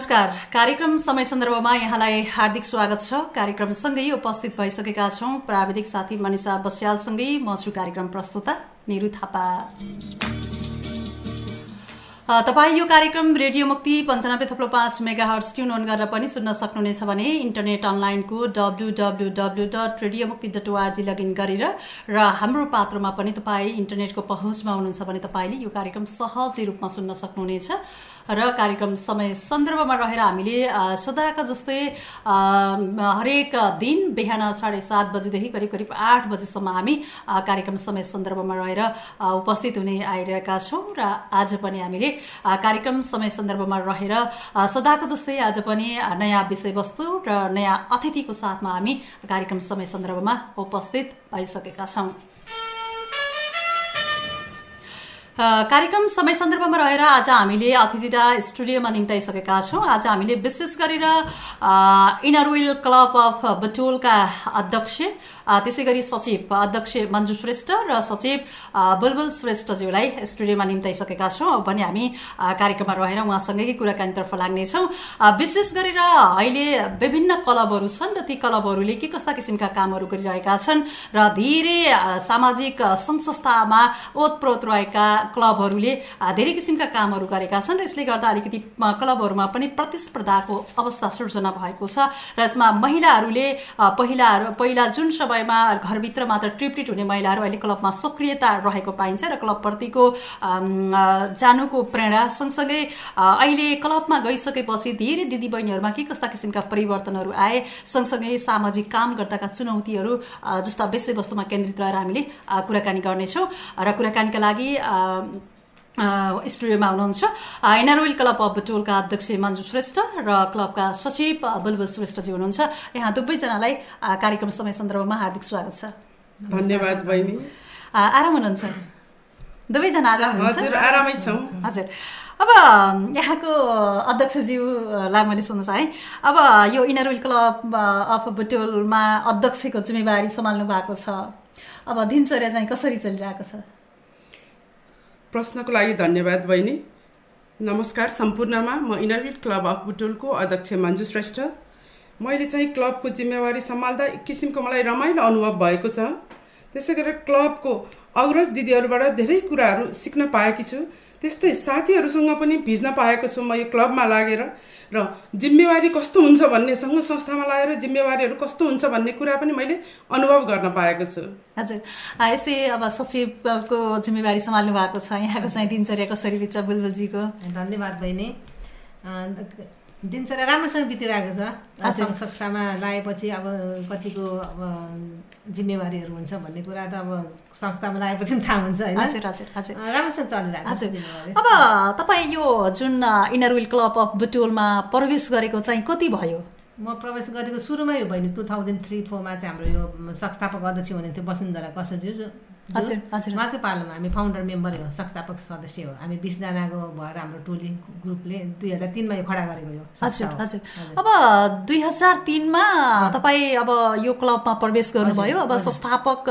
नमस्कार। कार्यक्रम समय सन्दर्भमा यहाँलाई हार्दिक स्वागत छ। कार्यक्रमसँगै उपस्थित भइसकेका छौँ। प्राविधिक साथी मनिषा बस्यालसँगै म छु कार्यक्रम प्रस्तुता निरु थापा। तपाईँ यो कार्यक्रम रेडियो मुक्ति पन्चानब्बे थप्लो पाँच मेगा हर्स ट्युन अन गरेर पनि सुन्न सक्नुहुनेछ भने इन्टरनेट अनलाइनको W W W dot radio Mukti dot O R G login गरेर र हाम्रो पात्रमा पनि तपाईँ इन्टरनेटको पहुँचमा हुनुहुन्छ भने तपाईँले यो कार्यक्रम सहजै रूपमा सुन्न सक्नुहुनेछ। र कार्यक्रम समय सन्दर्भमा रहेर हामीले सदाका जस्तै हरेक दिन बिहान साढे सात बजीदेखि करिब करिब आठ बजीसम्म हामी कार्यक्रम समय सन्दर्भमा रहेर उपस्थित हुने आइरहेका छौँ र आज पनि हामीले कार्यक्रम समय सन्दर्भमा रहेर सदाको जस्तै आज पनि नयाँ विषयवस्तु र नयाँ अतिथिको साथमा हामी कार्यक्रम समय सन्दर्भमा उपस्थित भइसकेका छौँ। कार्यक्रम समय सन्दर्भमा रहेर आज हामीले अतिथिलाई स्टुडियोमा निम्ताइसकेका छौँ। आज हामीले विशेष गरेर इनर विल क्लब अफ बटोलका अध्यक्ष त्यसै गरी सचिव अध्यक्ष मन्जु श्रेष्ठ र सचिव बुलबुल श्रेष्ठज्यूलाई स्टुडियोमा निम्ताइसकेका छौँ। भने हामी कार्यक्रममा रहेर उहाँसँगै कुराकानीतर्फ लाग्नेछौँ। विशेष गरेर अहिले विभिन्न क्लबहरू छन् र ती क्लबहरूले के कस्ता किसिमका कामहरू गरिरहेका छन् र धेरै सामाजिक संस्थामा ओतप्रोत रहेका क्लबहरूले धेरै किसिमका कामहरू गरेका छन् र यसले गर्दा अलिकति क्लबहरूमा पनि प्रतिस्पर्धाको अवस्था सृजना भएको छ र यसमा महिलाहरूले पहिला पहिला जुन समयमा घरभित्र मात्र ट्रिपटिट हुने महिलाहरू अहिले क्लबमा सक्रियता रहेको पाइन्छ र क्लबप्रतिको जानुको प्रेरणा सँगसँगै अहिले क्लबमा गइसकेपछि धेरै दिदीबहिनीहरूमा के कस्ता किसिमका परिवर्तनहरू आए सँगसँगै सामाजिक काम गर्दाका चुनौतीहरू जस्ता विषयवस्तुमा केन्द्रित रहेर हामीले कुराकानी गर्नेछौँ र कुराकानीका लागि स्टुडियोमा हुनुहुन्छ। एनआरओइल क्लब अफ टोलका अध्यक्ष मन्जु श्रेष्ठ र क्लबका सचिव बुलबुल श्रेष्ठजी हुनुहुन्छ। यहाँ दुवैजनालाई कार्यक्रम समय सन्दर्भमा हार्दिक स्वागत छ। धन्यवाद बहिनी। आराम हुनुहुन्छ? दुवैजना आराम हजुर आरामै छौँ। हजुर। अब यहाँको अध्यक्षज्यूलाई मैले सोध्नु चाहेँ। अब यो इनर विल क्लब अफ बुटोलमा अध्यक्षको जिम्मेवारी सम्हाल्नु भएको छ। अब दिनचर्या चाहिँ कसरी चलिरहेको छ? प्रश्नको लागि धन्यवाद बहिनी। नमस्कार सम्पूर्णमा म इनरविल क्लब अफ बुटोलको अध्यक्ष मन्जु श्रेष्ठ। मैले चाहिँ क्लबको जिम्मेवारी सम्हाल्दा एक किसिमको मलाई रमाइलो अनुभव भएको छ। त्यसै गरेर क्लबको अग्रज दिदीहरूबाट धेरै कुराहरू सिक्न पाएकी छु। त्यस्तै साथीहरूसँग पनि भिज्न पाएको छु म यो क्लबमा लागेर। र जिम्मेवारी कस्तो हुन्छ भन्ने सङ्घ संस्थामा लागेर जिम्मेवारीहरू कस्तो हुन्छ भन्ने कुरा पनि मैले अनुभव गर्न पाएको छु। हजुर। यस्तै अब सचिवको जिम्मेवारी सम्हाल्नु भएको छ यहाँको चाहिँ दिनचर्या कसरी बित्छ बुलबुलजीको? धन्यवाद बहिनी। दिनचर्या राम्रोसँग बितिरहेको छ सङ्घ संस्थामा लगाएपछि अब कतिको अब जिम्मेवारीहरू हुन्छ भन्ने कुरा त अब संस्थामा लगाएपछि पनि थाहा हुन्छ होइन? हजुर हजुर हजुर। राम्रोसँग चलिरहेको हजुर। अब तपाईँ यो जुन इनर विल क्लब अफ बुटोलमा प्रवेश गरेको चाहिँ कति भयो? म प्रवेश गरेको सुरुमै हो बहिनी टु थाउजन्ड थ्री फोरमा चाहिँ हाम्रो यो संस्थापक अध्यक्ष हुनुहुन्थ्यो वसुन्धरा कसज्यू। उहाँकै पालोमा हामी फाउन्डर मेम्बर हो संस्थापक सदस्य हो। हामी बिसजनाको भएर हाम्रो टोली ग्रुपले दुई हजार तिनमा यो खडा गरेको यो हजुर हजुर। अब दुई हजार तिनमा तपाईँ अब यो क्लबमा प्रवेश गर्नुभयो अब संस्थापक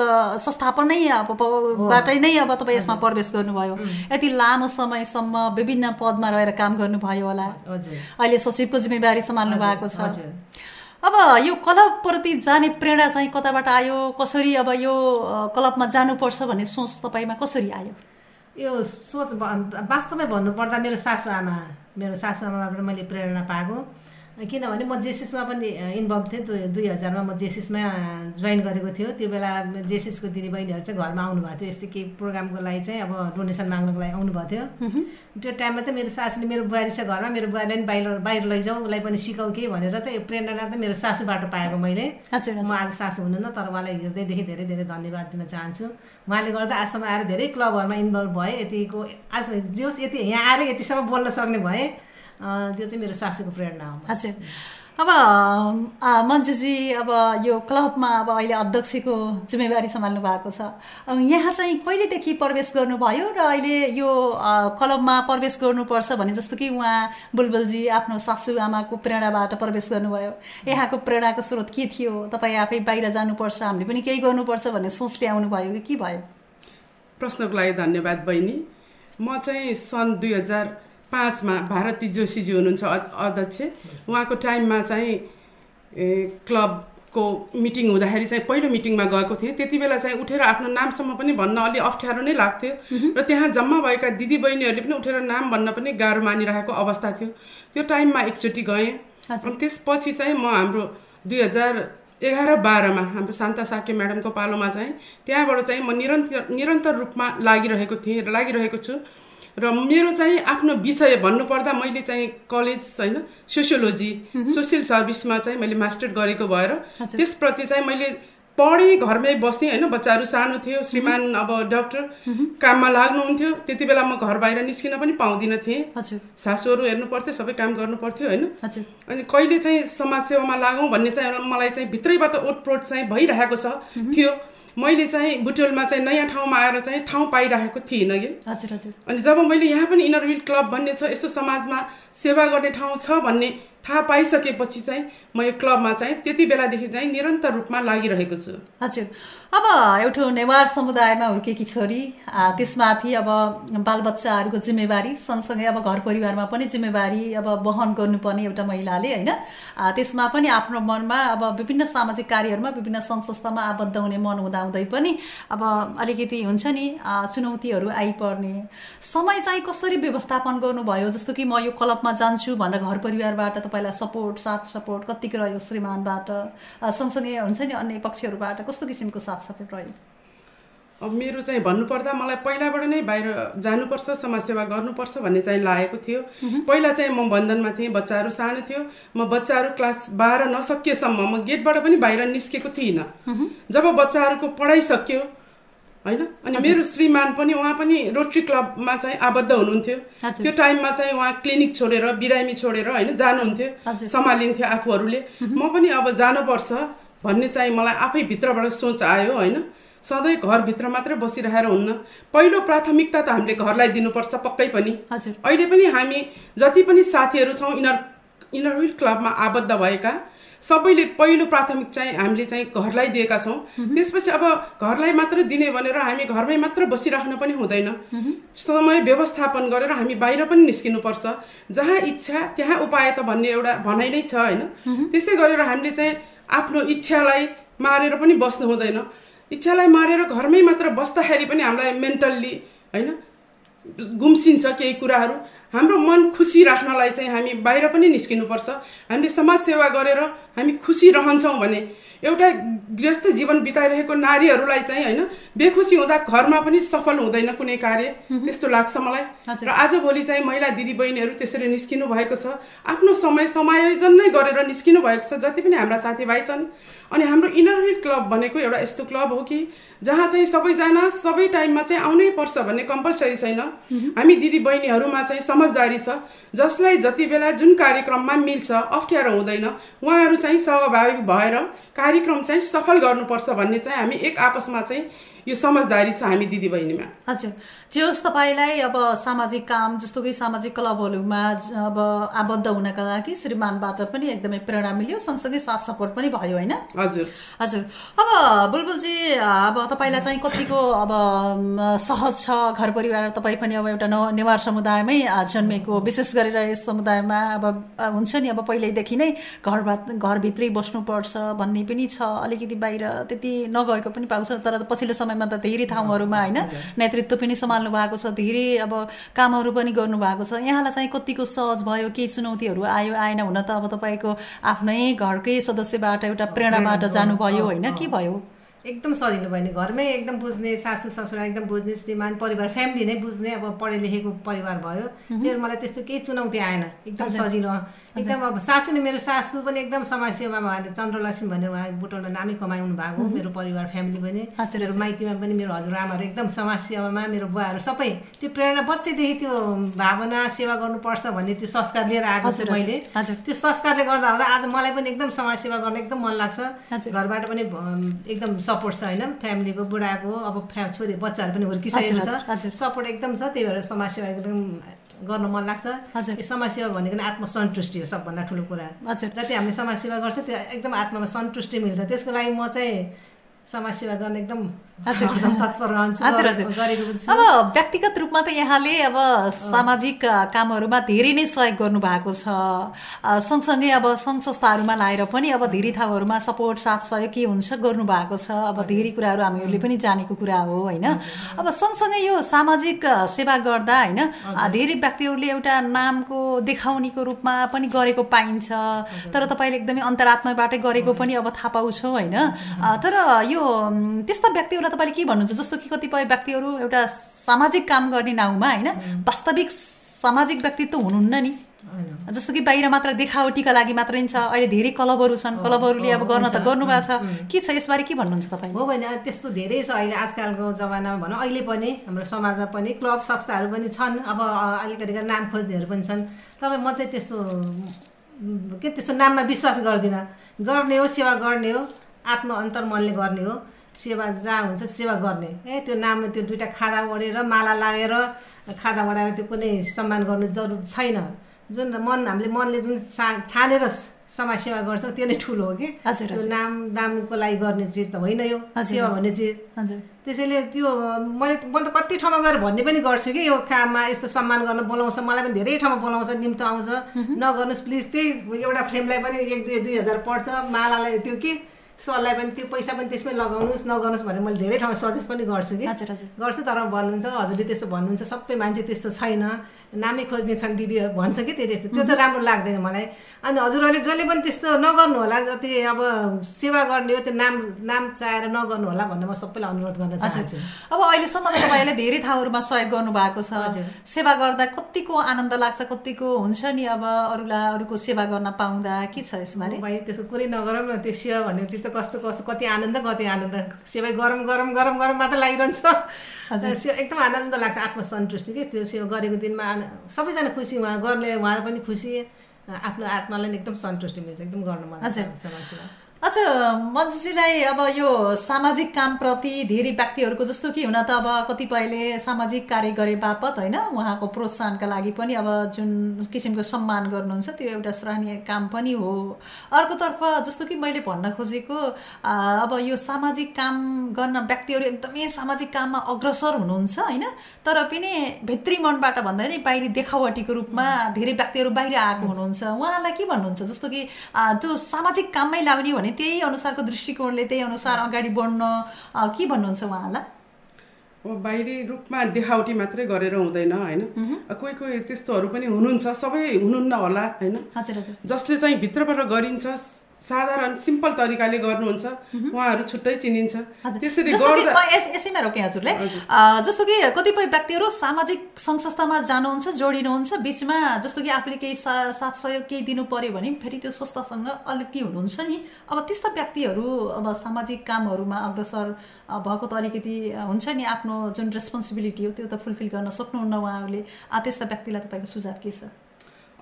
संस्थापनै अबबाटै नै अब तपाईँ यसमा प्रवेश गर्नुभयो। यति लामो समयसम्म विभिन्न पदमा रहेर काम गर्नुभयो होला। अहिले सचिवको जिम्मेवारी सम्हाल्नु भएको छ। अब यो क्लबप्रति जाने प्रेरणा चाहिँ कताबाट आयो? कसरी अब यो क्लबमा जानुपर्छ भन्ने सोच तपाईँमा कसरी आयो? यो सोच वास्तवमै भन्नुपर्दा मेरो सासु आमा मेरो सासु आमाबाट मैले प्रेरणा पाएको। किनभने म जेसिसमा पनि इन्भल्भ थिएँ दुई दुई हजारमा म जेसिसमा जोइन गरेको थियो। त्यो बेला जेसिसको दिदीबहिनीहरू चाहिँ घरमा आउनुभएको थियो। यस्तै केही प्रोग्रामको लागि चाहिँ अब डोनेसन माग्नको लागि आउनुभएको थियो। त्यो टाइममा चाहिँ मेरो सासूले मेरो बुहारी छ घरमा मेरो बुहारीलाई पनि बाहिर बाहिर लैजाउँ उसलाई पनि सिकाऊ कि भनेर चाहिँ प्रेरणा चाहिँ मेरो सासूबाट पाएको मैले। म आज सासु हुनुहुन्न तर उहाँलाई हृदयदेखि धेरै धेरै धन्यवाद दिन चाहन्छु। उहाँले गर्दा आजसम्म आएर धेरै क्लबहरूमा इन्भल्भ भएँ यतिको आज जोस् यति यहाँ आएर यतिसम्म बोल्न सक्ने भएँ त्यो चाहिँ मेरो सासूको प्रेरणा हो हजुर अब मन्जुजी अब यो क्लबमा अब अहिले अध्यक्षको जिम्मेवारी सम्हाल्नु भएको छ। यहाँ चाहिँ कहिलेदेखि प्रवेश गर्नुभयो र अहिले यो क्लबमा प्रवेश गर्नुपर्छ भने जस्तो कि उहाँ बुलबुलजी आफ्नो सासु आमाको प्रेरणाबाट प्रवेश गर्नुभयो। यहाँको प्रेरणाको स्रोत के थियो? तपाईँ आफै बाहिर जानुपर्छ हामीले पनि केही गर्नुपर्छ भन्ने सोचले आउनुभयो कि के भयो? प्रश्नको लागि धन्यवाद बहिनी। म चाहिँ सन् दुई हजार पाँचमा भारती जोशीजी हुनुहुन्छ अध्यक्ष। उहाँको टाइममा चाहिँ क्लबको मिटिङ हुँदाखेरि चाहिँ पहिलो मिटिङमा गएको थिएँ। त्यति बेला चाहिँ उठेर आफ्नो नामसम्म पनि भन्न अलि अप्ठ्यारो नै लाग्थ्यो। र त्यहाँ जम्मा भएका दिदीबहिनीहरूले पनि उठेर नाम भन्न पनि गाह्रो मानिरहेको अवस्था थियो। त्यो टाइममा एकचोटि गएँ। अनि त्यसपछि चाहिँ म हाम्रो दुई हजार एघार बाह्रमा हाम्रो शान्ता साके म्याडमको पालोमा चाहिँ त्यहाँबाट चाहिँ म निरन्तर निरन्तर रूपमा लागिरहेको थिएँ र लागिरहेको छु। र मेरो चाहिँ आफ्नो विषय भन्नुपर्दा मैले चाहिँ कलेज होइन सोसियोलोजी सोसियल सर्भिसमा चाहिँ मैले मास्टर गरेको भएर। त्यसप्रति चाहिँ मैले पढेँ घरमै बस्थेँ होइन बच्चाहरू सानो थियो श्रीमान अब डक्टर काममा लाग्नुहुन्थ्यो त्यति बेला म घर बाहिर निस्किन पनि पाउँदिनँ थिएँ। सासूहरू हेर्नु पर्थ्यो सबै काम गर्नु पर्थ्यो होइन अनि कहिले चाहिँ समाजसेवामा लागौँ भन्ने चाहिँ मलाई चाहिँ भित्रैबाट ओतप्रोट चाहिँ भइरहेको छ थियो। मैले चाहिँ बुटोलमा चाहिँ नयाँ ठाउँमा आएर चाहिँ ठाउँ पाइरहेको थिइनँ कि। हजुर हजुर। अनि जब मैले यहाँ पनि इनर व्हिल क्लब भन्ने छ यस्तो समाजमा सेवा गर्ने ठाउँ छ भन्ने थाहा पाइसकेपछि चाहिँ म यो क्लबमा चाहिँ त्यति बेलादेखि चाहिँ निरन्तर रूपमा लागिरहेको छु। हजुर। अब एउटा नेवार समुदायमा हुर्केकी छोरी त्यसमाथि अब बालबच्चाहरूको जिम्मेवारी सँगसँगै अब घर परिवारमा पनि जिम्मेवारी अब वहन गर्नुपर्ने एउटा महिलाले होइन? त्यसमा पनि आफ्नो मनमा अब विभिन्न सामाजिक कार्यहरूमा विभिन्न संस्थामा आबद्ध हुने मन हुँदाहुँदै पनि अब अलिकति हुन्छ नि चुनौतीहरू आइपर्ने। समय चाहिँ कसरी व्यवस्थापन गर्नुभयो? जस्तो कि म यो क्लबमा जान्छु भनेर घर परिवारबाट तपाईँलाई सपोर्ट साथ सपोर्ट कतिको रह्यो श्रीमानबाट? सँगसँगै हुन्छ नि अन्य पक्षहरूबाट? कस्तो किसिमको साथ सपोर्ट रह्यो? अब मेरो चाहिँ भन्नुपर्दा मलाई पहिलाबाट नै बाहिर जानुपर्छ समाजसेवा गर्नुपर्छ भन्ने चाहिँ लागेको थियो। पहिला चाहिँ म बन्धनमा थिएँ बच्चाहरू सानो थियो। म बच्चाहरू क्लास बाह्र नसकिएसम्म म गेटबाट पनि बाहिर निस्केको थिइनँ। जब बच्चाहरूको पढाइ सक्यो होइन? अनि मेरो श्रीमान पनि उहाँ पनि रोटरी क्लबमा चाहिँ आबद्ध हुनुहुन्थ्यो। त्यो टाइममा चाहिँ उहाँ क्लिनिक छोडेर बिरामी छोडेर होइन जानुहुन्थ्यो। सम्हालिन्थ्यो आफूहरूले। म पनि अब जानुपर्छ भन्ने चाहिँ मलाई आफै भित्रबाट सोच आयो होइन। सधैँ घरभित्र मात्रै बसिरहेर हुन्न। पहिलो प्राथमिकता त हामीले घरलाई दिनुपर्छ पक्कै पनि। अहिले पनि हामी जति पनि साथीहरू छौँ इनर इनर व्हिल क्लबमा आबद्ध भएका सबैले पहिलो प्राथमिक चाहिँ हामीले चाहिँ घरलाई दिएका छौँ। त्यसपछि अब घरलाई मात्र दिने भनेर हामी घरमै मात्र बसिराख्नु पनि हुँदैन। समय व्यवस्थापन गरेर हामी बाहिर पनि निस्किनुपर्छ। जहाँ इच्छा त्यहाँ उपाय त भन्ने एउटा भनाइ नै छ होइन? त्यसै गरेर हामीले चाहिँ आफ्नो इच्छालाई मारेर पनि बस्नु हुँदैन। इच्छालाई मारेर घरमै मात्र बस्दाखेरि पनि हामीलाई मेन्टल्ली होइन गुम्सिन्छ केही कुराहरू। हाम्रो मन खुसी राख्नलाई चाहिँ हामी बाहिर पनि निस्किनुपर्छ। हामीले समाज सेवा गरेर हामी खुसी रहन्छौँ भने एउटा गृहस्थ जीवन बिताइरहेको नारीहरूलाई चाहिँ होइन बेखुसी हुँदा घरमा पनि सफल हुँदैन कुनै कार्य। त्यस्तो लाग्छ मलाई। र आजभोलि चाहिँ महिला दिदीबहिनीहरू त्यसरी निस्किनु भएको छ। आफ्नो समय समायोजन नै गरेर निस्किनु भएको छ जति पनि हाम्रा साथीभाइ छन्। अनि हाम्रो इनर व्हिल क्लब भनेको एउटा यस्तो क्लब हो कि जहाँ चाहिँ सबैजना सबै टाइममा चाहिँ आउनै पर्छ भन्ने कम्पलसरी छैन। हामी दिदीबहिनीहरूमा चाहिँ समझदारी छ। जसलाई जति बेला जुन कार्यक्रममा मिल्छ अप्ठ्यारो हुँदैन उहाँहरू चाहिँ सहभागी भएर कार्यक्रम चाहिँ सफल गर्नुपर्छ भन्ने चाहिँ हामी एक आपसमा चाहिँ यो समझदारी छ हामी दिदीबहिनीमा। हजुर। जे होस् तपाईँलाई अब सामाजिक काम जस्तो कि सामाजिक क्लबहरूमा अब आबद्ध हुनका लागि श्रीमानबाट पनि एकदमै प्रेरणा मिल्यो सँगसँगै साथ सपोर्ट पनि भयो होइन? हजुर। हजुर। अब बुलबुलजी अब तपाईँलाई चाहिँ कतिको अब सहज छ घर परिवार तपाईँ पनि अब एउटा नव नेवार समुदायमै जन्मेको विशेष गरेर यस समुदायमा अब हुन्छ नि अब पहिल्यैदेखि नै घरबाट घरभित्रै बस्नुपर्छ भन्ने पनि छ अलिकति बाहिर त्यति नगएको पनि पाउँछ तर पछिल्लो समयमा त धेरै ठाउँहरूमा होइन? नेतृत्व पनि सम्हाल्नु भएको छ धेरै अब कामहरू पनि गर्नु भएको छ। यहाँलाई चाहिँ कतिको सहज भयो केही चुनौतीहरू आयो आएन हुन त अब तपाईँको आफ्नै घरकै सदस्यबाट एउटा प्रेरणाबाट जानुभयो होइन? के भयो? एकदम सजिलो भयो नि घरमै एकदम बुझ्ने सासू ससुरा एकदम बुझ्ने श्रीमान परिवार फ्यामिली नै बुझ्ने अब पढे लेखेको परिवार भयो। त्यो मलाई त्यस्तो केही चुनौती आएन। एकदम सजिलो। एकदम अब सासू नै मेरो सासू पनि एकदम समाजसेवामा उहाँले चन्द्रलक्ष्मी भनेर उहाँ बुटोलमा नामै कमाउनु भएको मेरो परिवार फ्यामिली पनि। मेरो माइतीमा पनि मेरो हजुरआमाहरू एकदम समाजसेवामा मेरो बुवाहरू सबै। त्यो प्रेरणा बच्चैदेखि त्यो भावना सेवा गर्नुपर्छ भन्ने त्यो संस्कार लिएर आएको छु मैले। त्यो संस्कारले गर्दा होला आज मलाई पनि एकदम समाजसेवा गर्न एकदम मन लाग्छ। घरबाट पनि एकदम सपोर्ट छ होइन? फ्यामिलीको बुढाको अब फ्या छोरी बच्चाहरू पनि हुर्किसकेको। छ। सपोर्ट एकदम छ त्यही भएर समाजसेवा एकदम गर्न मन लाग्छ। हजुर। यो समाजसेवा भनेको नै आत्मसन्तुष्टि हो सबभन्दा ठुलो कुरा। हजुर। जति हामीले समाजसेवा गर्छ त्यो एकदम आत्मामा सन्तुष्टि मिल्छ। त्यसको लागि म चाहिँ समाजसेवा गर्ने एकदम तत्पर रहन्छु। अब व्यक्तिगत रूपमा त यहाँले अब सामाजिक कामहरूमा धेरै नै सहयोग गर्नु भएको छ सँगसँगै अब सङ्घ संस्थाहरूमा लाएर पनि अब धेरै ठाउँहरूमा सपोर्ट साथ सहयोग के हुन्छ गर्नु भएको छ। अब धेरै कुराहरू हामीहरूले पनि जानेको कुरा हो होइन? अब सँगसँगै यो सामाजिक सेवा गर्दा होइन धेरै व्यक्तिहरूले एउटा नामको देखाउनेको रूपमा पनि गरेको पाइन्छ। तर तपाईँले एकदमै अन्तरात्माबाटै गरेको पनि अब थाहा पाउँछौँ होइन? तर यो उम्, त्यस्ता व्यक्तिहरूलाई तपाईँले के भन्नुहुन्छ? जस्तो कि कतिपय व्यक्तिहरू एउटा सामाजिक काम गर्ने नाउँमा होइन? वास्तविक सामाजिक व्यक्तित्व हुनुहुन्न नि। जस्तो कि बाहिर मात्र देखावटीका लागि मात्रै छ अहिले धेरै क्लबहरू छन्। क्लबहरूले अब गर्न त गर्नुभएको छ। के छ यसबारे के भन्नुहुन्छ तपाईँ? हो भने त्यस्तो धेरै छ अहिले आजकलको जमानामा भनौँ। अहिले पनि हाम्रो समाजमा पनि क्लब संस्थाहरू पनि छन्। अब अलिकति नाम खोज्नेहरू पनि छन्। तर म चाहिँ त्यस्तो के त्यस्तो नाममा विश्वास गर्दिनँ। गर्ने हो सेवा गर्ने हो। आत्म अन्तर्मनले गर्ने हो। सेवा जहाँ हुन्छ सेवा गर्ने। ए त्यो नाममा त्यो दुइटा खादा ओढेर माला लागेर खादा ओढाएर त्यो कुनै सम्मान गर्नु जरुर छैन। जुन मन हामीले मनले जुन ठानेर समाज सेवा गर्छौँ त्यो नै ठुलो हो कि? हजुर, त्यो। नाम दामको लागि गर्ने चिज त होइन यो। सेवा। भन्ने चिज। हजुर। त्यसैले त्यो मैले मैले त कति ठाउँमा गएर भन्ने पनि गर्छु कि यो काममा यस्तो सम्मान गर्न बोलाउँछ मलाई पनि धेरै ठाउँमा बोलाउँछ निम्तो आउँछ। नगर्नुहोस् प्लिज त्यही एउटा फ्रेमलाई पनि एक दुई दुई हजार पर्छ मालालाई त्यो कि सरलाई पनि त्यो पैसा पनि त्यसमै लगाउनुहोस् नगर्नुहोस् भनेर मैले धेरै ठाउँमा सजेस्ट पनि गर्छु कि। हजुर हजुर। गर्छु तर भन्नुहुन्छ हजुरले त्यस्तो भन्नुहुन्छ सबै मान्छे त्यस्तो छैन। नामै खोज्ने छन् दिदीहरू भन्छ कि त्यो त्यो त राम्रो लाग्दैन मलाई। अनि हजुरहरूले जसले पनि त्यस्तो नगर्नु होला जति अब सेवा गर्ने हो त्यो नाम नाम चाहेर नगर्नु होला भनेर म सबैलाई अनुरोध गर्न चाहन्छु। अब अहिलेसम्म त तपाईँले धेरै ठाउँहरूमा सहयोग गर्नु भएको छ। सेवा गर्दा कतिको आनन्द लाग्छ कतिको हुन्छ नि अब अरूलाई अरूको सेवा गर्न पाउँदा? के छ यसबारे? भाइ त्यसको कुरै नगरौँ न त्यो सेवा भन्ने चिज त कस्तो कस्तो कति आनन्द कति आनन्द। सेवा गरम गरम गरम गरम मात्र लागिरहन्छ। एकदम आनन्द लाग्छ आत्मसन्तुष्टि कि? त्यो सेवा गरेको दिनमा सबैजना खुसी उहाँ गर्ने उहाँहरू पनि खुसी आफ्नो आत्मालाई एकदम सन्तुष्टि मिल्छ एकदम गर्न मन लाग्छ हजुर। अच्छा मन्जुजीलाई अब यो सामाजिक कामप्रति धेरै व्यक्तिहरूको जस्तो कि हुन त अब कतिपयले सामाजिक कार्य गरे बापत होइन? उहाँको प्रोत्साहनका लागि पनि अब जुन किसिमको सम्मान गर्नुहुन्छ त्यो एउटा सराहनीय काम पनि हो। अर्कोतर्फ जस्तो कि मैले भन्न खोजेको अब यो सामाजिक काम गर्न व्यक्तिहरू एकदमै सामाजिक काममा अग्रसर हुनुहुन्छ होइन? तर पनि भित्री मनबाट भन्दा नि बाहिरी देखावटीको रूपमा धेरै व्यक्तिहरू बाहिर आएको हुनुहुन्छ। उहाँलाई के भन्नुहुन्छ? जस्तो कि त्यो सामाजिक काममै लाग्ने भने त्यही अनुसारको दृष्टिकोणले त्यही अनुसार अगाडि बढ्न के भन्नुहुन्छ उहाँलाई? अब बाहिरी रूपमा देखावटी मात्रै गरेर हुँदैन होइन? कोही कोही त्यस्तोहरू पनि हुनुहुन्छ सबै हुनुहुन्न होला होइन? जसले चाहिँ भित्रबाट गरिन्छ साधारण सिम्पल तरिकाले गर्नुहुन्छ उहाँहरू छुट्टै चिनिन्छ। त्यसरी यसैमा रोकेँ हजुरले। आ, जस्तो कि कतिपय व्यक्तिहरू सामाजिक सङ्घ संस्थामा जानुहुन्छ जोडिनुहुन्छ बिचमा जस्तो कि आफूले केही सा साथ सहयोग केही दिनु पर्यो भने फेरि त्यो संस्थासँग अलिकति हुनुहुन्छ नि? अब त्यस्ता व्यक्तिहरू अब सामाजिक कामहरूमा अग्रसर भएको त अलिकति हुन्छ नि आफ्नो जुन रेस्पोन्सिबिलिटी हो त्यो त फुलफिल गर्न सक्नुहुन्न उहाँहरूले। त्यस्ता व्यक्तिलाई तपाईँको सुझाव के छ?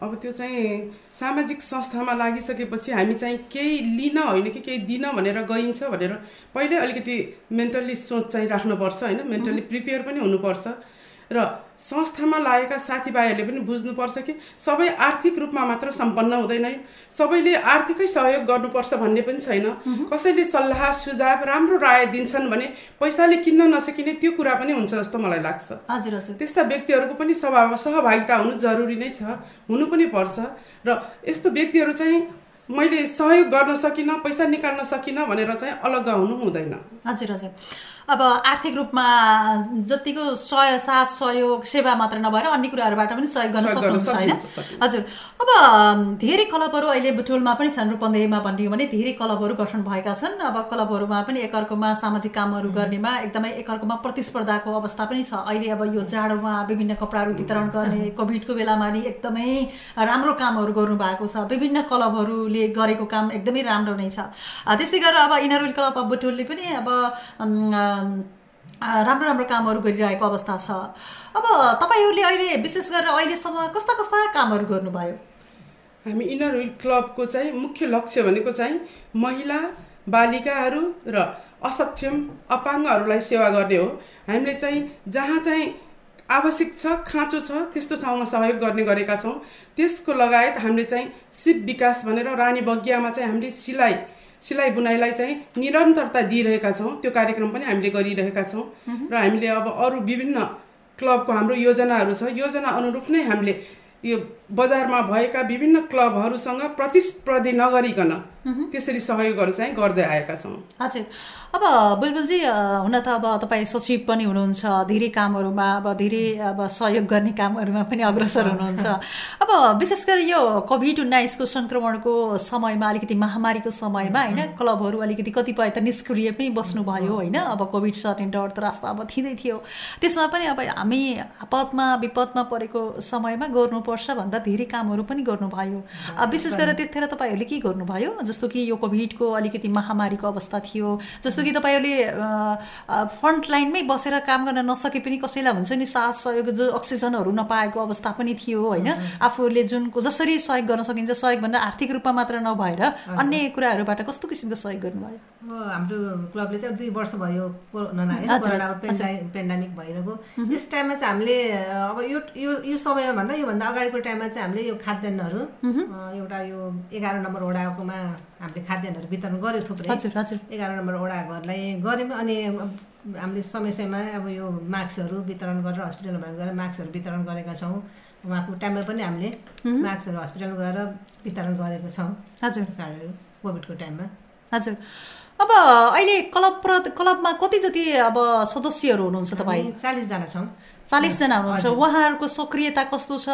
अब त्यो चाहिँ सामाजिक संस्थामा लागिसकेपछि हामी चाहिँ केही लिन होइन कि केही दिन भनेर गइन्छ भनेर पहिल्यै अलिकति मेन्टल्ली सोच चाहिँ राख्नुपर्छ होइन मेन्टल्ली प्रिपेयर पनि हुनुपर्छ। र संस्थामा लागेका साथीभाइहरूले पनि बुझ्नुपर्छ कि सबै आर्थिक रूपमा मात्र सम्पन्न हुँदैन सबैले आर्थिकै सहयोग गर्नुपर्छ भन्ने पनि छैन। कसैले सल्लाह सुझाव राम्रो राय दिन्छन् भने पैसाले किन्न नसकिने त्यो कुरा पनि हुन्छ जस्तो मलाई लाग्छ। हजुर हजुर। त्यस्ता व्यक्तिहरूको पनि सभा सहभागिता हुनु जरुरी नै छ हुनु पनि पर्छ। र यस्तो व्यक्तिहरू चाहिँ मैले सहयोग गर्न सकिनँ पैसा निकाल्न सकिनँ भनेर चाहिँ अलग हुनु हुँदैन। हजुर हजुर। अब आर्थिक रूपमा जतिको सह साथ सहयोग सेवा मात्र नभएर अन्य कुराहरूबाट पनि सहयोग गर्न सक्नुहुन्छ होइन। हजुर। अब धेरै क्लबहरू अहिले बुटोलमा पनि छन् रूपन्देहीमा भनियो भने धेरै क्लबहरू गठन भएका छन्। अब क्लबहरूमा पनि एकअर्कोमा सामाजिक कामहरू गर्नेमा एकदमै एकअर्कोमा प्रतिस्पर्धाको अवस्था पनि छ। अहिले अब यो जाडोमा विभिन्न कपडाहरू वितरण गर्ने कोभिडको बेलामा नि एकदमै राम्रो कामहरू गर्नु भएको छ। विभिन्न क्लबहरूले गरेको काम एकदमै राम्रो नै छ। त्यस्तै गरेर अब इनर विल क्लब अफ बुटोलले पनि अब राम्रो राम्रो कामहरू गरिरहेको अवस्था छ। अब तपाईँहरूले अहिले विशेष गरेर अहिलेसम्म कस्ता कस्ता कामहरू गर्नुभयो? हामी इनर विल क्लबको चाहिँ मुख्य लक्ष्य भनेको चाहिँ महिला बालिकाहरू र असक्षम अपाङ्गहरूलाई सेवा गर्ने हो। हामीले चाहिँ जहाँ चाहिँ आवश्यक छ खाँचो छ त्यस्तो ठाउँमा सहयोग गर्ने गरेका छौँ। त्यसको लगायत हामीले चाहिँ सिप विकास भनेर रानी बगियामा चाहिँ हामीले सिलाइ सिलाइ बुनाइलाई चाहिँ निरन्तरता दिइरहेका छौँ। त्यो कार्यक्रम पनि हामीले गरिरहेका छौँ। र हामीले अब अरू विभिन्न क्लबको हाम्रो योजनाहरू छ। योजना अनुरूप नै हामीले यो बजारमा भएका विभिन्न क्लबहरूसँग प्रतिस्पर्धी नगरिकन त्यसरी सहयोगहरू चाहिँ गर्दै आएका छौँ। हजुर। अब बुलबुलजी हुन त अब तपाईँ सचिव पनि हुनुहुन्छ धेरै कामहरूमा अब धेरै अब सहयोग गर्ने कामहरूमा पनि अग्रसर हुनुहुन्छ। अब विशेष गरी यो कोभिड उन्नाइसको सङ्क्रमणको समयमा अलिकति महामारीको समयमा होइन क्लबहरू अलिकति कतिपय त निष्क्रिय पनि बस्नुभयो होइन। अब कोभिड सर्ने डर त रास्ता अब थिँदै थियो। त्यसमा पनि अब हामी आपतमा विपदमा परेको समयमा गर्नुपर्छ भनेर धेरै कामहरू पनि गर्नुभयो। विशेष गरेर त्यतिखेर तपाईँहरूले के गर्नुभयो? जस्तो कि यो कोभिडको अलिकति महामारीको अवस्था थियो जस्तो कि तपाईँहरूले फ्रन्ट लाइनमै बसेर काम गर्न नसके पनि कसैलाई हुन्छ नि साथ सहयोग जो अक्सिजनहरू नपाएको अवस्था पनि थियो होइन? आफूले जुनको जसरी सहयोग गर्न सकिन्छ सहयोग भनेर आर्थिक रूपमा मात्र नभएर अन्य कुराहरूबाट कस्तो किसिमको सहयोग गर्नुभयो? हाम्रो क्लबले चाहिँ दुई वर्ष भयो पेन्डामिक भइरहेको यस टाइममा चाहिँ हामीले अब यो यो समयमा भन्दा योभन्दा अगाडिको टाइममा चाहिँ हामीले यो खाद्यान्नहरू एउटा यो एघार नम्बर वडाकोमा हामीले खाद्यान्नहरू वितरण गऱ्यौँ थुप्रै। एघार नम्बर वडा घरलाई गऱ्यौँ अनि हामीले समय समयमा अब यो मास्कहरू वितरण गरेर हस्पिटलमा गएर मास्कहरू वितरण गरेका छौँ। उहाँको टाइममा पनि हामीले मास्कहरू हस्पिटल गएर वितरण गरेको छौँ। हजुर। कोभिडको टाइममा। हजुर। अब अहिले क्लब क्लबमा कति जति अब सदस्यहरू हुनुहुन्छ तपाईँ? चालिसजना छौँ। चालिसजना हुनुहुन्छ। उहाँहरूको सक्रियता कस्तो छ?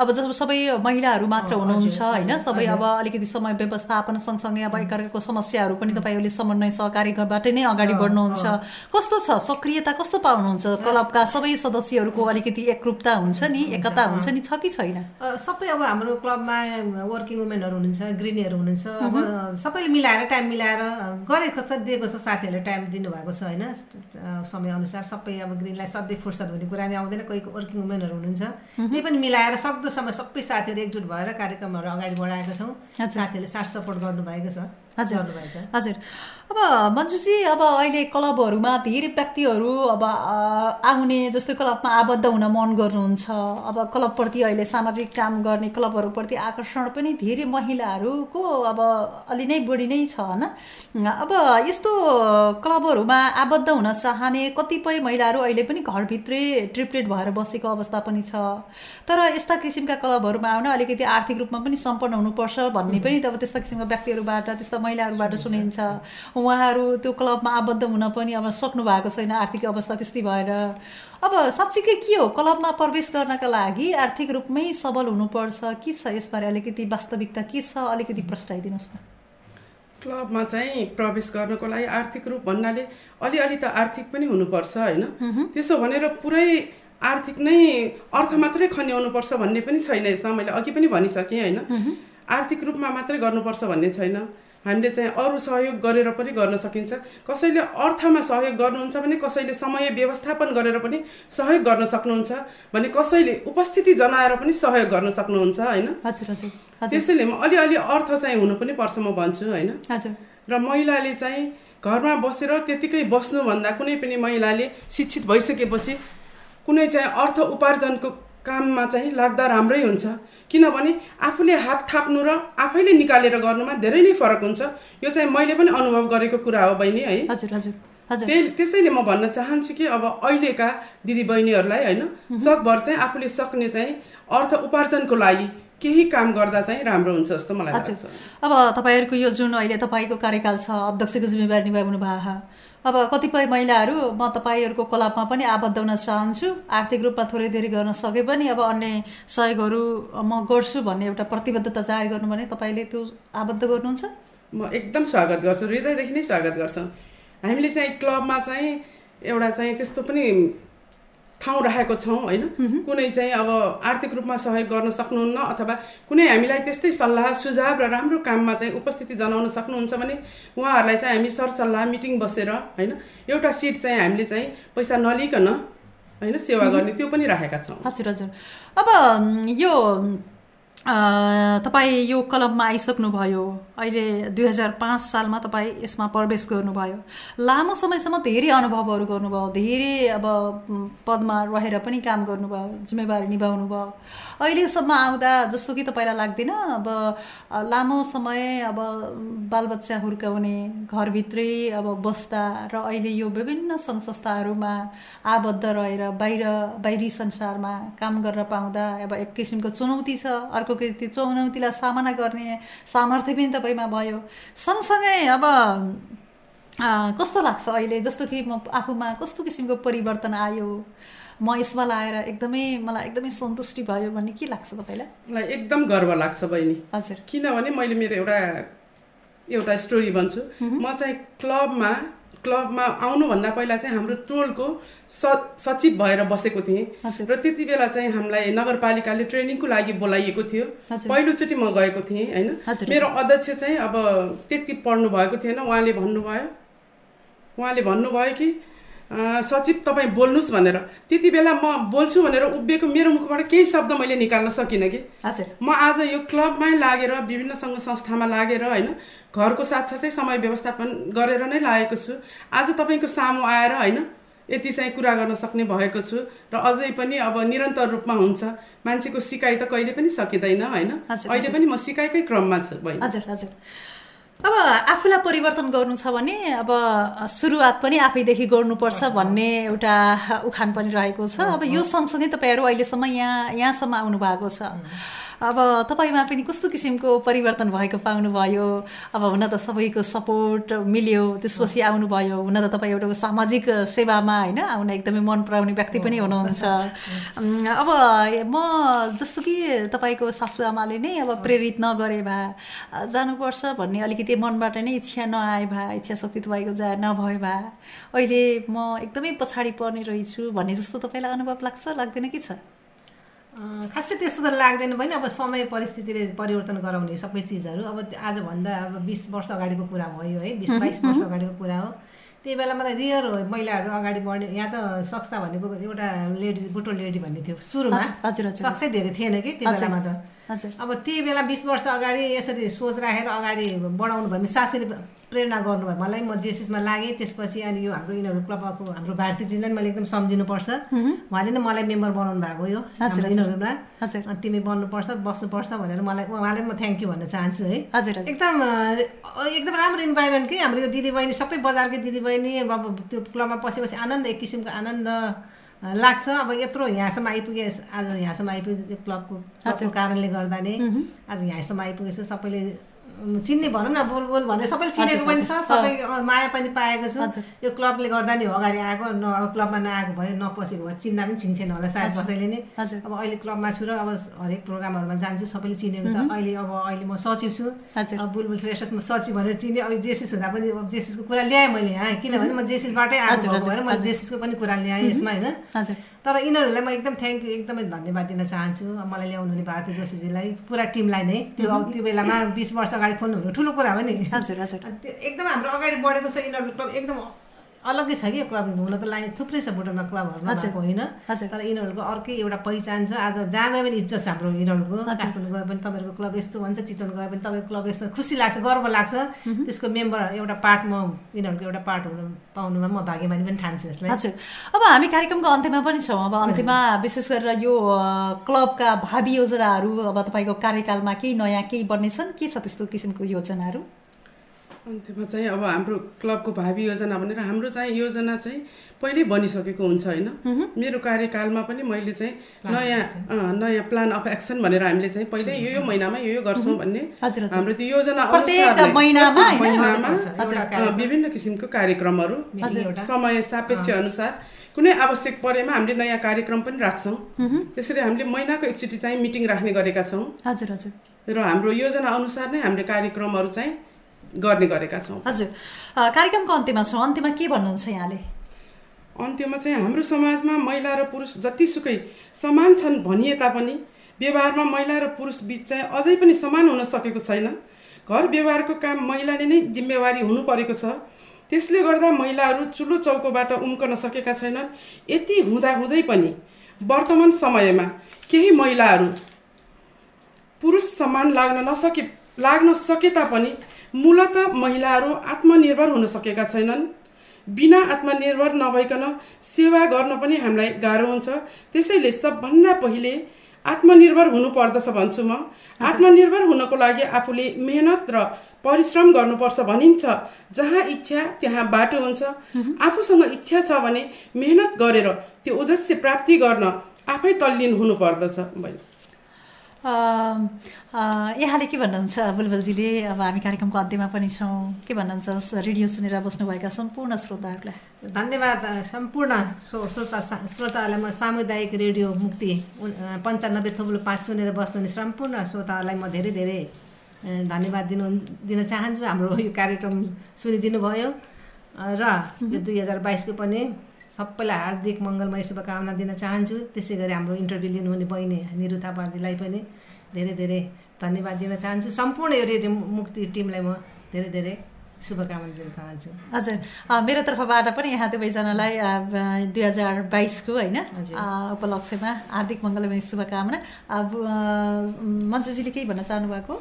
अब जब सबै महिलाहरू मात्र हुनुहुन्छ होइन? सबै अब अलिकति समय व्यवस्थापन सँगसँगै अब एकअर्काको समस्याहरू पनि तपाईँहरूले समन्वय सहकारीबाट नै अगाडि बढ्नुहुन्छ। कस्तो छ? सक्रियता कस्तो पाउनुहुन्छ? क्लबका सबै सदस्यहरूको अलिकति एकरूपता हुन्छ नि? एकता हुन्छ नि? छ कि छैन? सबै अब हाम्रो क्लबमा वर्किङ वुमेनहरू हुनुहुन्छ गृहिणीहरू हुनुहुन्छ। अब सबैले मिलाएर टाइम मिलाएर गरेको छ दिएको छ साथीहरूले टाइम दिनुभएको छ होइन? समयअनुसार सबै अब गृहिणीलाई सधैँ फुर्सद हुने कुरा पनि आउँदैन कोही वर्किङ वुमेनहरू हुनुहुन्छ। त्यही पनि मिलाएर सक्दो समय सबै साथीहरू एकजुट भएर कार्यक्रमहरू अगाडि बढाएका छौँ। साथीहरूले साथ सपोर्ट गर्नुभएको छ। हजुर हजुर। अब मन्जुजी अब अहिले क्लबहरूमा धेरै व्यक्तिहरू अब आउने जस्तै क्लबमा आबद्ध हुन मन गर्नुहुन्छ। अब क्लबप्रति अहिले सामाजिक काम गर्ने क्लबहरूप्रति आकर्षण पनि धेरै महिलाहरूको अब अलि नै बढी नै छ होइन? अब यस्तो क्लबहरूमा आबद्ध हुन चाहने कतिपय महिलाहरू अहिले पनि घरभित्रै ट्रिप्टेड भएर बसेको अवस्था पनि छ। तर यस्ता किसिमका क्लबहरूमा आउन अलिकति आर्थिक रूपमा पनि सम्पन्न हुनुपर्छ भन्ने पनि अब त्यस्ता किसिमका व्यक्तिहरूबाट त्यस्ता महिलाहरूबाट सुनिन्छ। उहाँहरू त्यो क्लबमा आबद्ध हुन पनि अब सक्नु भएको छैन आर्थिक अवस्था त्यस्तै भएर। अब साँच्चीकै के हो? क्लबमा प्रवेश गर्नका लागि आर्थिक रूपमै सबल हुनुपर्छ। के छ यसबारे अलिकति वास्तविकता के छ? अलिकति प्रस्ताइदिनुहोस् न। क्लबमा चाहिँ प्रवेश गर्नको लागि आर्थिक रूप भन्नाले अलिअलि त आर्थिक पनि हुनुपर्छ होइन? त्यसो भनेर पुरै आर्थिक नै अर्थ मात्रै खन्याउनुपर्छ भन्ने पनि छैन यसमा। मैले अघि पनि भनिसकेँ होइन? आर्थिक रूपमा मात्रै गर्नुपर्छ भन्ने छैन। हामीले चाहिँ अरू सहयोग गरेर पनि गर्न सकिन्छ। कसैले अर्थमा सहयोग गर्नुहुन्छ भने कसैले समय व्यवस्थापन गरेर पनि सहयोग गर्न सक्नुहुन्छ भने कसैले उपस्थिति जनाएर पनि सहयोग गर्न सक्नुहुन्छ होइन? त्यसैले अलिअलि अर्थ चाहिँ हुनु पनि पर्छ म भन्छु होइन? र महिलाले चाहिँ घरमा बसेर त्यतिकै बस्नुभन्दा कुनै पनि महिलाले शिक्षित भइसकेपछि कुनै चाहिँ अर्थ उपार्जनको काममा चाहिँ लाग्दा राम्रै हुन्छ। किनभने आफूले हात थाप्नु र आफैले निकालेर गर्नुमा धेरै नै फरक हुन्छ। यो चाहिँ मैले पनि अनुभव गरेको कुरा हो बहिनी है। हजुर हजुर त्यही त्यसैले म भन्न चाहन्छु कि अब अहिलेका दिदी बहिनीहरूलाई होइन सकभर चाहिँ आफूले सक्ने चाहिँ अर्थ उपार्जनको लागि केही काम गर्दा चाहिँ राम्रो हुन्छ जस्तो मलाई लाग्छ। अब तपाईँहरूको यो जुन अहिले तपाईँको कार्यकाल छ अध्यक्षको जिम्मेवारी निभाउनु भएको अब कतिपय महिलाहरू म तपाईँहरूको क्लबमा पनि आबद्ध हुन चाहन्छु। आर्थिक रूपमा थोरै धेरै गर्न सके पनि अब अन्य सहयोगहरू म गर्छु भन्ने एउटा प्रतिबद्धता जाहेर गर्नु भने तपाईँले त्यो आबद्ध गर्नुहुन्छ? म एकदम स्वागत गर्छु। हृदयदेखि नै स्वागत गर्छौँ। हामीले चाहिँ क्लबमा चाहिँ एउटा चाहिँ त्यस्तो पनि ठाउँ राखेको छौँ होइन? कुनै चाहिँ अब आर्थिक रूपमा सहयोग गर्न सक्नुहुन्न अथवा कुनै हामीलाई त्यस्तै सल्लाह सुझाव र राम्रो काममा चाहिँ उपस्थिति जनाउन सक्नुहुन्छ भने उहाँहरूलाई चाहिँ हामी सरसल्लाह मिटिङ बसेर होइन? एउटा सिट चाहिँ हामीले चाहिँ पैसा नलिकन होइन सेवा गर्ने त्यो पनि राखेका छौँ। हजुर हजुर। अब यो तपाईँ यो कलममा आइसक्नुभयो अहिले दुई हजार पाँच सालमा तपाईँ यसमा प्रवेश गर्नुभयो। लामो समयसम्म धेरै अनुभवहरू गर्नुभयो धेरै अब पदमा रहेर पनि काम गर्नुभयो जिम्मेवारी निभाउनु भयो। अहिलेसम्म आउँदा जस्तो कि तपाईँलाई लाग्दैन अब लामो समय अब बालबच्चा हुर्काउने घरभित्रै अब बस्दा र अहिले यो विभिन्न सङ्घ संस्थाहरूमा आबद्ध रहेर बाहिर बाहिरी संसारमा काम गर्न पाउँदा अब एक किसिमको चुनौती छ। अर्को त्यो चुनौतीलाई सामना गर्ने सामर्थ्य पनि तपाईँमा भयो। सँगसँगै अब कस्तो लाग्छ अहिले? जस्तो कि म आफूमा कस्तो किसिमको परिवर्तन आयो? म यसमा लाएर एकदमै मलाई एकदमै सन्तुष्टि भयो भन्ने के लाग्छ तपाईँलाई? मलाई एकदम गर्व लाग्छ बहिनी। हजुर। किनभने मैले मेरो एउटा एउटा स्टोरी भन्छु। म चाहिँ क्लबमा क्लबमा आउनुभन्दा पहिला चाहिँ हाम्रो टोलको स सचिव भएर बसेको थिएँ। र त्यति बेला चाहिँ हामीलाई नगरपालिकाले ट्रेनिङको लागि बोलाइएको थियो। पहिलोचोटि म गएको थिएँ होइन? मेरो अध्यक्ष चाहिँ अब त्यति पढ्नु भएको थिएन उहाँले भन्नुभयो। उहाँले भन्नुभयो कि सचिव तपाईँ बोल्नुहोस् भनेर। त्यति बेला म बोल्छु भनेर उभिएको मेरो मुखबाट केही शब्द मैले निकाल्न सकिनँ कि। म आज यो क्लबमै लागेर विभिन्न सङ्घ संस्थामा लागेर होइन घरको साथसाथै समय व्यवस्थापन गरेर नै लागेको छु। आज तपाईँको सामु आएर होइन यति चाहिँ कुरा गर्न सक्ने भएको छु र अझै पनि अब निरन्तर रूपमा हुन्छ। मान्छेको सिकाइ त कहिले पनि सकिँदैन होइन। अहिले पनि म सिकाइकै क्रममा छु हजुर हजुर। अब आफूलाई परिवर्तन गर्नु छ भने अब सुरुवात पनि आफैदेखि गर्नुपर्छ भन्ने एउटा उखान पनि रहेको छ। अब यो सँगसँगै तपाईँहरू अहिलेसम्म यहाँ यहाँसम्म आउनु भएको छ अब तपाईँमा पनि कस्तो किसिमको परिवर्तन भएको पाउनुभयो? अब हुन त सबैको सपोर्ट मिल्यो त्यसपछि आउनुभयो। हुन त तपाईँ एउटा सामाजिक सेवामा होइन आउन एकदमै मन पराउने व्यक्ति पनि हुनुहुन्छ। अब म जस्तो कि तपाईँको सासुआमाले नै अब प्रेरित नगरे भए जानुपर्छ भन्ने अलिकति मनबाट नै इच्छा नआए भए इच्छा शक्ति तपाईँको जा नभए भए अहिले म एकदमै पछाडि पर्ने रहेछु भन्ने जस्तो तपाईँलाई अनुभव लाग्छ लाग्दैन कि छ? खासै त्यस्तो त लाग्दैन पनि। अब समय परिस्थितिले परिवर्तन गराउने सबै चिजहरू। अब आजभन्दा अब बिस वर्ष अगाडिको कुरा भयो है बिस बाइस वर्ष अगाडिको कुरा हो। त्यही बेलामा त रियर हो महिलाहरू अगाडि बढ्ने यहाँ त सक्सा भनेको एउटा लेडिज बुटो लेडी भन्ने थियो सुरुमा। सक्सै धेरै थिएन कि त्यो बेलामा त। अब त्यही बेला बिस वर्ष अगाडि यसरी सोच राखेर अगाडि बढाउनु भयो भने सासूले प्रेरणा गर्नुभयो। मलाई म जेसिसमा लागेँ त्यसपछि अनि यो हाम्रो यिनीहरू क्लबको हाम्रो भारतीयजीलाई मैले एकदम सम्झिनुपर्छ। उहाँले नै मलाई मेम्बर बनाउनु भएको यो यिनीहरूमा। तिमी बन्नुपर्छ बस्नुपर्छ भनेर मलाई उहाँलाई म थ्याङ्क यू भन्न चाहन्छु है। एकदम एकदम राम्रो इन्भाइरोमेन्ट कि हाम्रो यो दिदीबहिनी सबै बजारकै दिदीबहिनी। अब त्यो क्लबमा पसेपछि आनन्द एक किसिमको आनन्द लाग्छ। अब यत्रो यहाँसम्म आइपुगे आज यहाँसम्म आइपुगे क्लबको कारणले गर्दा नै आज यहाँसम्म आइपुगेछ। सबैले चिन्ने भनौँ न बोल बोल भनेर सबैले चिनेको पनि छ सबै माया पनि पाएको छु। यो क्लबले गर्दा नि हो अगाडि आएको न अब क्लबमा नआएको भयो नपसेको भयो चिन्दा पनि चिन्थेन होला सायद कसैले नै। अब अहिले क्लबमा छु र अब हरेक प्रोग्रामहरूमा जान्छु सबैले चिनेको छ। अहिले अब अहिले म सचिव छु। अब बुलबुल श्रेष्ठ म सचिव भनेर चिने अब जेसिस हुँदा पनि अब जेसिसको कुरा ल्याएँ मैले यहाँ किनभने म जेसिसबाटै आएको भएर मैले जेसिसको पनि कुरा ल्याएँ यसमा होइन। तर यिनीहरूलाई म एकदम थ्याङ्क यू एकदमै धन्यवाद दिन चाहन्छु। मलाई ल्याउनु हुने भारतीय जोशीजीलाई पुरा टिमलाई नै। त्यो त्यो बेलामा बिस वर्ष अगाडि खोल्नु हुनु ठुलो कुरा हो नि। हजुर हजुर। एकदम हाम्रो अगाडि बढेको छ यिनीहरू एकदम अलग्गै छ कि क्लब हुन त लाइन थुप्रै छ बुटोलमा क्लबहरू होइन। तर यिनीहरूको अर्कै एउटा पहिचान छ। आज जहाँ गयो भने इज्जत छ हाम्रो यिनीहरूको। काठमाडौँ गयो भने तपाईँहरूको क्लब यस्तो भन्छ चितवन गयो भने तपाईँको क्लब यस्तो खुसी लाग्छ गर्व लाग्छ। त्यसको मेम्बर एउटा पार्ट म यिनीहरूको एउटा पार्ट हुनु पाउनुमा म भाग्यमानी पनि ठान्छु यसलाई। हजुर। अब हामी कार्यक्रमको अन्त्यमा पनि छौँ। अब अन्त्यमा विशेष गरेर यो क्लबका भावी योजनाहरू अब तपाईँको कार्यकालमा केही नयाँ केही बन्नेछन्? के छ त्यस्तो किसिमको योजनाहरू? अन्त्यमा चाहिँ अब हाम्रो क्लबको भावी योजना भनेर हाम्रो चाहिँ योजना चाहिँ पहिल्यै बनिसकेको हुन्छ होइन। मेरो कार्यकालमा पनि मैले चाहिँ नयाँ नयाँ प्लान अफ एक्सन भनेर हामीले चाहिँ पहिल्यै यो यो महिनामा यो यो गर्छौँ भन्ने हाम्रो त्यो योजना महिनामा विभिन्न किसिमको कार्यक्रमहरू समय सापेक्ष अनुसार कुनै आवश्यक परेमा हामीले नयाँ कार्यक्रम पनि राख्छौँ। त्यसरी हामीले महिनाको एकचोटि चाहिँ मिटिङ राख्ने गरेका छौँ। हजुर हजुर। र हाम्रो योजना अनुसार नै हाम्रो कार्यक्रमहरू चाहिँ गर्ने गरेका छौँ। हजुर। कार्यक्रमको अन्त्यमा छौँ। अन्त्यमा के भन्नुहुन्छ यहाँले? अन्त्यमा चाहिँ हाम्रो समाजमा महिला र पुरुष जतिसुकै समान छन् भनिए तापनि व्यवहारमा महिला र पुरुष बिच चाहिँ अझै पनि समान हुन सकेको छैन। घर व्यवहारको काम महिलाले नै जिम्मेवारी हुनु परेको छ। त्यसले गर्दा महिलाहरू चुलो चौकोबाट उम्कन सकेका छैनन्। यति हुँदा हुँदै पनि वर्तमान समयमा केही महिलाहरू पुरुष समान लाग्न नसके लाग्न सके तापनि मूलत महिलाहरू आत्मनिर्भर हुन सकेका छैनन्। बिना आत्मनिर्भर नभइकन सेवा गर्न पनि हामीलाई गाह्रो हुन्छ। त्यसैले सबभन्दा पहिले आत्मनिर्भर हुनुपर्दछ भन्छु म। आत्मनिर्भर हुनको लागि आफूले मेहनत र परिश्रम गर्नुपर्छ भनिन्छ। जहाँ इच्छा त्यहाँ बाटो हुन्छ। आफूसँग इच्छा छ भने मेहनत गरेर त्यो उद्देश्य प्राप्ति गर्न आफै तल्लीन हुनुपर्दछ। यहाँले के भन्नुहुन्छ बुलबुलजीले? अब हामी कार्यक्रमको अन्त्यमा पनि छौँ। के भन्नुहुन्छ रेडियो सुनेर बस्नुभएका सम्पूर्ण श्रोताहरूलाई? धन्यवाद सम्पूर्ण श्रोता श्रोताहरूलाई। म सामुदायिक रेडियो मुक्ति पन्चानब्बे थोप्लो पाँच सुनेर बस्नुहुने सम्पूर्ण श्रोताहरूलाई म धेरै धेरै धन्यवाद दिनु दिन चाहन्छु। हाम्रो यो कार्यक्रम सुनिदिनु भयो र यो दुई हजार बाइसको पनि सबैलाई हार्दिक मङ्गलमय शुभकामना दिन चाहन्छु। त्यसै गरी हाम्रो इन्टरभ्यू लिनुहुने बहिनी निरु थापाजीलाई पनि धेरै धेरै धन्यवाद दिन चाहन्छु। सम्पूर्ण यो रेडियो मुक्ति टिमलाई म धेरै धेरै शुभकामना दिन चाहन्छु। हजुर। मेरो तर्फबाट पनि यहाँ दुवैजनालाई दुई हजार बाइसको होइन उपलक्ष्यमा हार्दिक मङ्गलमय शुभकामना। मन्जुजीले केही भन्न चाहनु भएको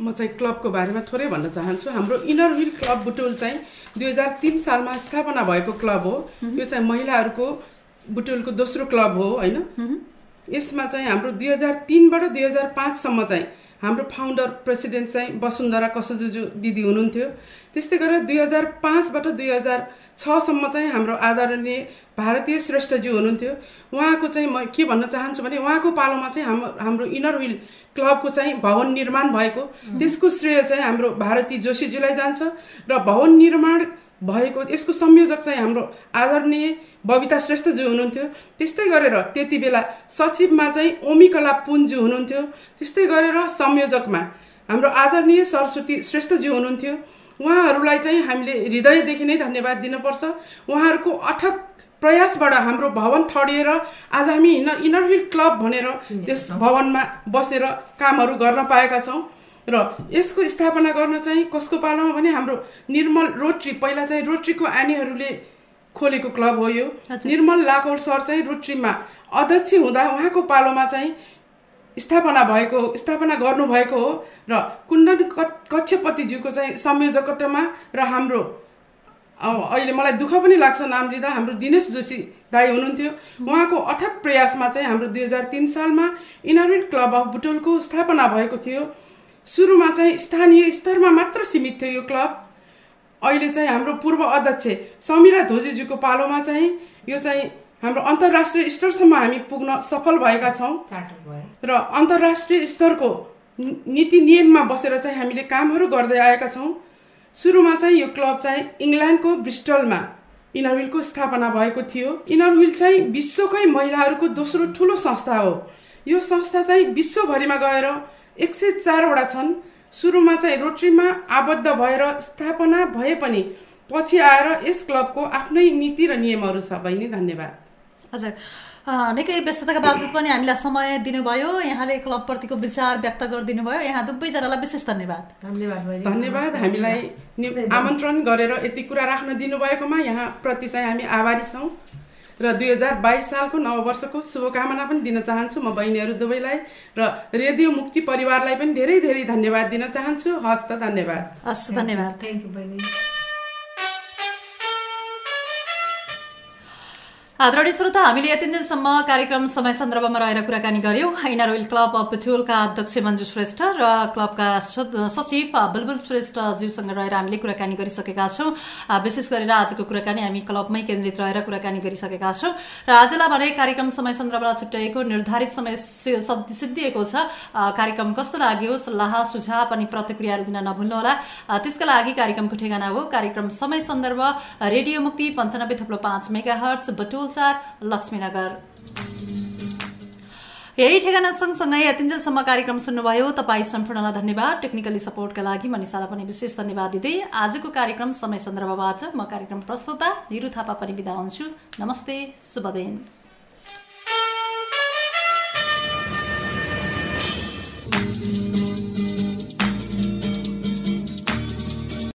म चाहिँ क्लबको बारेमा थोरै भन्न चाहन्छु। हाम्रो इनर व्हिल क्लब बुटोल चाहिँ दुई हजार तिन सालमा स्थापना भएको क्लब हो। यो चाहिँ महिलाहरूको बुटोलको दोस्रो क्लब हो होइन? यसमा चाहिँ हाम्रो दुई हजार तिनबाट दुई हजार पाँचसम्म चाहिँ हाम्रो फाउन्डर प्रेसिडेन्ट चाहिँ वसुन्धरा कसुजुजु दिदी हुनुहुन्थ्यो। त्यस्तै गरेर दुई हजार पाँचबाट दुई हजार छसम्म चाहिँ हाम्रो आदरणीय भारतीय श्रेष्ठज्यू हुनुहुन्थ्यो। उहाँको चाहिँ म के भन्न चाहन्छु भने उहाँको पालोमा चाहिँ हाम्रो हाम्रो इनर विल क्लबको चाहिँ भवन निर्माण भएको। त्यसको श्रेय चाहिँ हाम्रो भारती जोशीज्यूलाई जान्छ र भवन निर्माण भएको यसको संयोजक चाहिँ हाम्रो आदरणीय बबिता श्रेष्ठज्यू हुनुहुन्थ्यो। त्यस्तै गरेर त्यति बेला सचिवमा चाहिँ ओमिकला पुन्जु हुनुहुन्थ्यो। त्यस्तै गरेर संयोजकमा हाम्रो आदरणीय सरस्वती श्रेष्ठज्यू हुनुहुन्थ्यो। उहाँहरूलाई चाहिँ हामीले हृदयदेखि नै धन्यवाद दिनुपर्छ। उहाँहरूको अथक प्रयासबाट हाम्रो भवन ठडिएर आज हामी इनर हिल क्लब भनेर त्यस भवनमा बसेर कामहरू गर्न पाएका छौँ। र यसको स्थापना गर्न चाहिँ कसको पालोमा भने हाम्रो निर्मल रोट्री पहिला चाहिँ रोट्रीको आनीहरूले खोलेको क्लब हो यो। निर्मल लाकौल सर चाहिँ रोट्रीमा अध्यक्ष हुँदा उहाँको पालोमा चाहिँ स्थापना भएको स्थापना गर्नुभएको हो र कुण्डन कक्षपतिज्यूको चाहिँ संयोजकत्वमा र हाम्रो अहिले मलाई दुःख पनि लाग्छ नाम लिँदा हाम्रो दिनेश जोशी दाई हुनुहुन्थ्यो। उहाँको अथक प्रयासमा चाहिँ हाम्रो दुई हजार तिन सालमा इनरविल क्लब अफ बुटोलको स्थापना भएको थियो। सुरुमा चाहिँ स्थानीय स्तरमा मात्र सीमित थियो यो क्लब। अहिले चाहिँ हाम्रो पूर्व अध्यक्ष समिरा धोजीज्यूको पालोमा चाहिँ यो चाहिँ हाम्रो अन्तर्राष्ट्रिय स्तरसम्म हामी पुग्न सफल भएका छौँ। र अन्तर्राष्ट्रिय स्तरको नीति नियममा बसेर चाहिँ हामीले कामहरू गर्दै आएका छौँ। सुरुमा चाहिँ यो क्लब चाहिँ इङ्ल्यान्डको ब्रिस्टलमा इनरविलको स्थापना भएको थियो। इनरविल चाहिँ विश्वकै महिलाहरूको दोस्रो ठुलो संस्था हो। यो संस्था चाहिँ विश्वभरिमा गएर एक सय चारवटा छन्। सुरुमा चाहिँ रोट्रीमा आबद्ध भएर स्थापना भए पनि पछि आएर यस क्लबको आफ्नै नीति र नियमहरू छ। बहिनी धन्यवाद। हजुर। निकै व्यस्तताका बावजुद पनि हामीलाई समय दिनुभयो। यहाँले क्लबप्रतिको विचार व्यक्त गरिदिनु भयो यहाँ दुवैजनालाई विशेष धन्यवाद। धन्यवाद धन्यवाद। हामीलाई आमन्त्रण गरेर यति कुरा राख्न दिनुभएकोमा यहाँप्रति चाहिँ हामी आभारी छौँ। र दुई हजार बाइस सालको नववर्षको शुभकामना पनि दिन चाहन्छु म बहिनीहरू दुवैलाई र रेडियो मुक्ति परिवारलाई पनि धेरै धेरै धन्यवाद दिन चाहन्छु। हस् त धन्यवाद। हस् धन्यवाद थ्याङ्क यू बहिनी। आदरणीय श्रोता हामीले यतिन्जेलसम्म कार्यक्रम समय सन्दर्भमा रहेर कुराकानी गऱ्यौँ इनर ओइल क्लब पिठुलका अध्यक्ष मन्जु श्रेष्ठ र क्लबका सचिव बुलबुल श्रेष्ठज्यूसँग रहेर हामीले कुराकानी गरिसकेका छौँ। विशेष गरेर आजको कुराकानी हामी क्लबमै केन्द्रित रहेर कुराकानी गरिसकेका छौँ। र आजलाई भने कार्यक्रम समय सन्दर्भलाई छुट्याएको निर्धारित समय सिद्धिएको छ। कार्यक्रम कस्तो लाग्यो सल्लाह सुझाव अनि प्रतिक्रियाहरू दिन नभुल्नुहोला। त्यसका लागि कार्यक्रमको ठेगाना हो। कार्यक्रम समय सन्दर्भ रेडियो मुक्ति पन्चानब्बे थप्लो पाँच मेगा हर्च बटुल अनुसार लक्ष्मीनगर यही ठेगाना सँगसँगै यतिन्जेलसम्म कार्यक्रम सुन्नुभयो तपाईँ सम्पूर्णलाई धन्यवाद। टेक्निकली सपोर्टका लागि मनिषालाई पनि विशेष धन्यवाद दिँदै आजको कार्यक्रम समय सन्दर्भबाट म कार्यक्रम प्रस्तुता निरु थापा पनि बिदा हुन्छु। नमस्ते शुभ दिन।